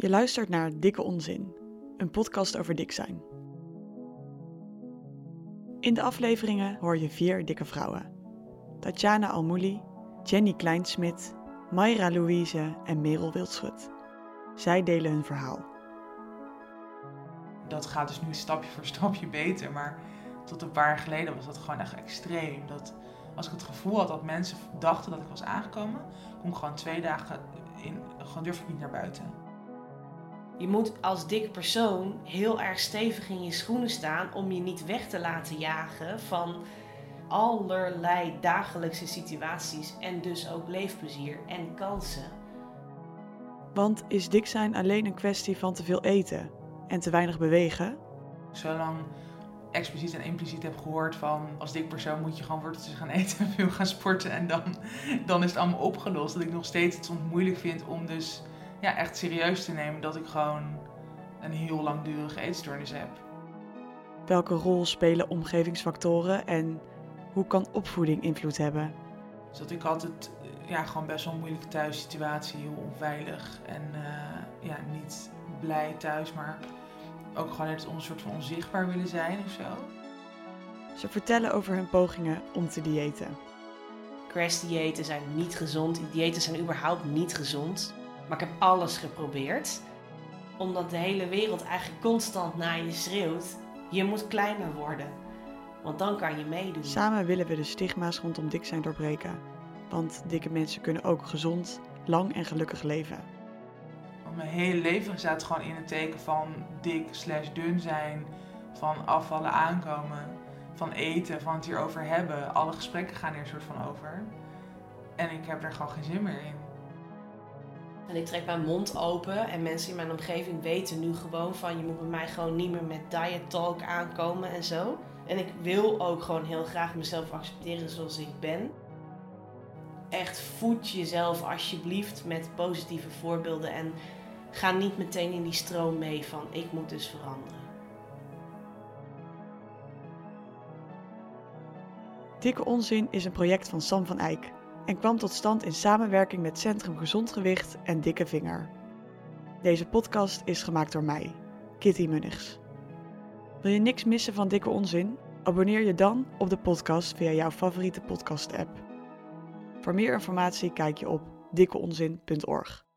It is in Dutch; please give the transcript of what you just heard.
Je luistert naar Dikke Onzin, een podcast over dik zijn. In de afleveringen hoor je vier dikke vrouwen. Tatjana Almouli, Jenny Kleinsmit, Mayra Louise en Merel Wildschut. Zij delen hun verhaal. Dat gaat dus nu stapje voor stapje beter, maar tot een paar jaar geleden was dat gewoon echt extreem. Dat als ik het gevoel had dat mensen dachten dat ik was aangekomen, kon ik gewoon twee dagen in, gewoon durf ik niet naar buiten. Je moet als dikke persoon heel erg stevig in je schoenen staan om je niet weg te laten jagen van allerlei dagelijkse situaties en dus ook leefplezier en kansen. Want is dik zijn alleen een kwestie van te veel eten en te weinig bewegen? Zolang expliciet en impliciet heb gehoord van als dik persoon moet je gewoon worteltjes gaan eten en veel gaan sporten en dan, dan is het allemaal opgelost. Dat ik nog steeds het soms moeilijk vind om dus ja, echt serieus te nemen dat ik gewoon een heel langdurige eetstoornis heb. Welke rol spelen omgevingsfactoren en hoe kan opvoeding invloed hebben? Dus dat ik altijd ja, gewoon best wel een moeilijke thuissituatie, heel onveilig en uh, ja, niet blij thuis, maar ook gewoon net een soort van onzichtbaar willen zijn of zo. Ze vertellen over hun pogingen om te diëten. Crash-diëten zijn niet gezond. Diëten zijn überhaupt niet gezond. Maar ik heb alles geprobeerd. Omdat de hele wereld eigenlijk constant naar je schreeuwt. Je moet kleiner worden. Want dan kan je meedoen. Samen willen we de stigma's rondom dik zijn doorbreken. Want dikke mensen kunnen ook gezond, lang en gelukkig leven. Mijn hele leven staat gewoon in het teken van dik slash dun zijn. Van afvallen aankomen. Van eten, van het hierover hebben. Alle gesprekken gaan er een soort van over. En ik heb er gewoon geen zin meer in. En ik trek mijn mond open en mensen in mijn omgeving weten nu gewoon van je moet bij mij gewoon niet meer met diet talk aankomen en zo. En ik wil ook gewoon heel graag mezelf accepteren zoals ik ben. Echt voed jezelf alsjeblieft met positieve voorbeelden en ga niet meteen in die stroom mee van ik moet dus veranderen. Dikke Onzin is een project van Sam van Eyck en kwam tot stand in samenwerking met Centrum Gezond Gewicht en Dikke Vinger. Deze podcast is gemaakt door mij, Kitty Munnigs. Wil je niks missen van Dikke Onzin? Abonneer je dan op de podcast via jouw favoriete podcast-app. Voor meer informatie kijk je op dikkeonzin.org.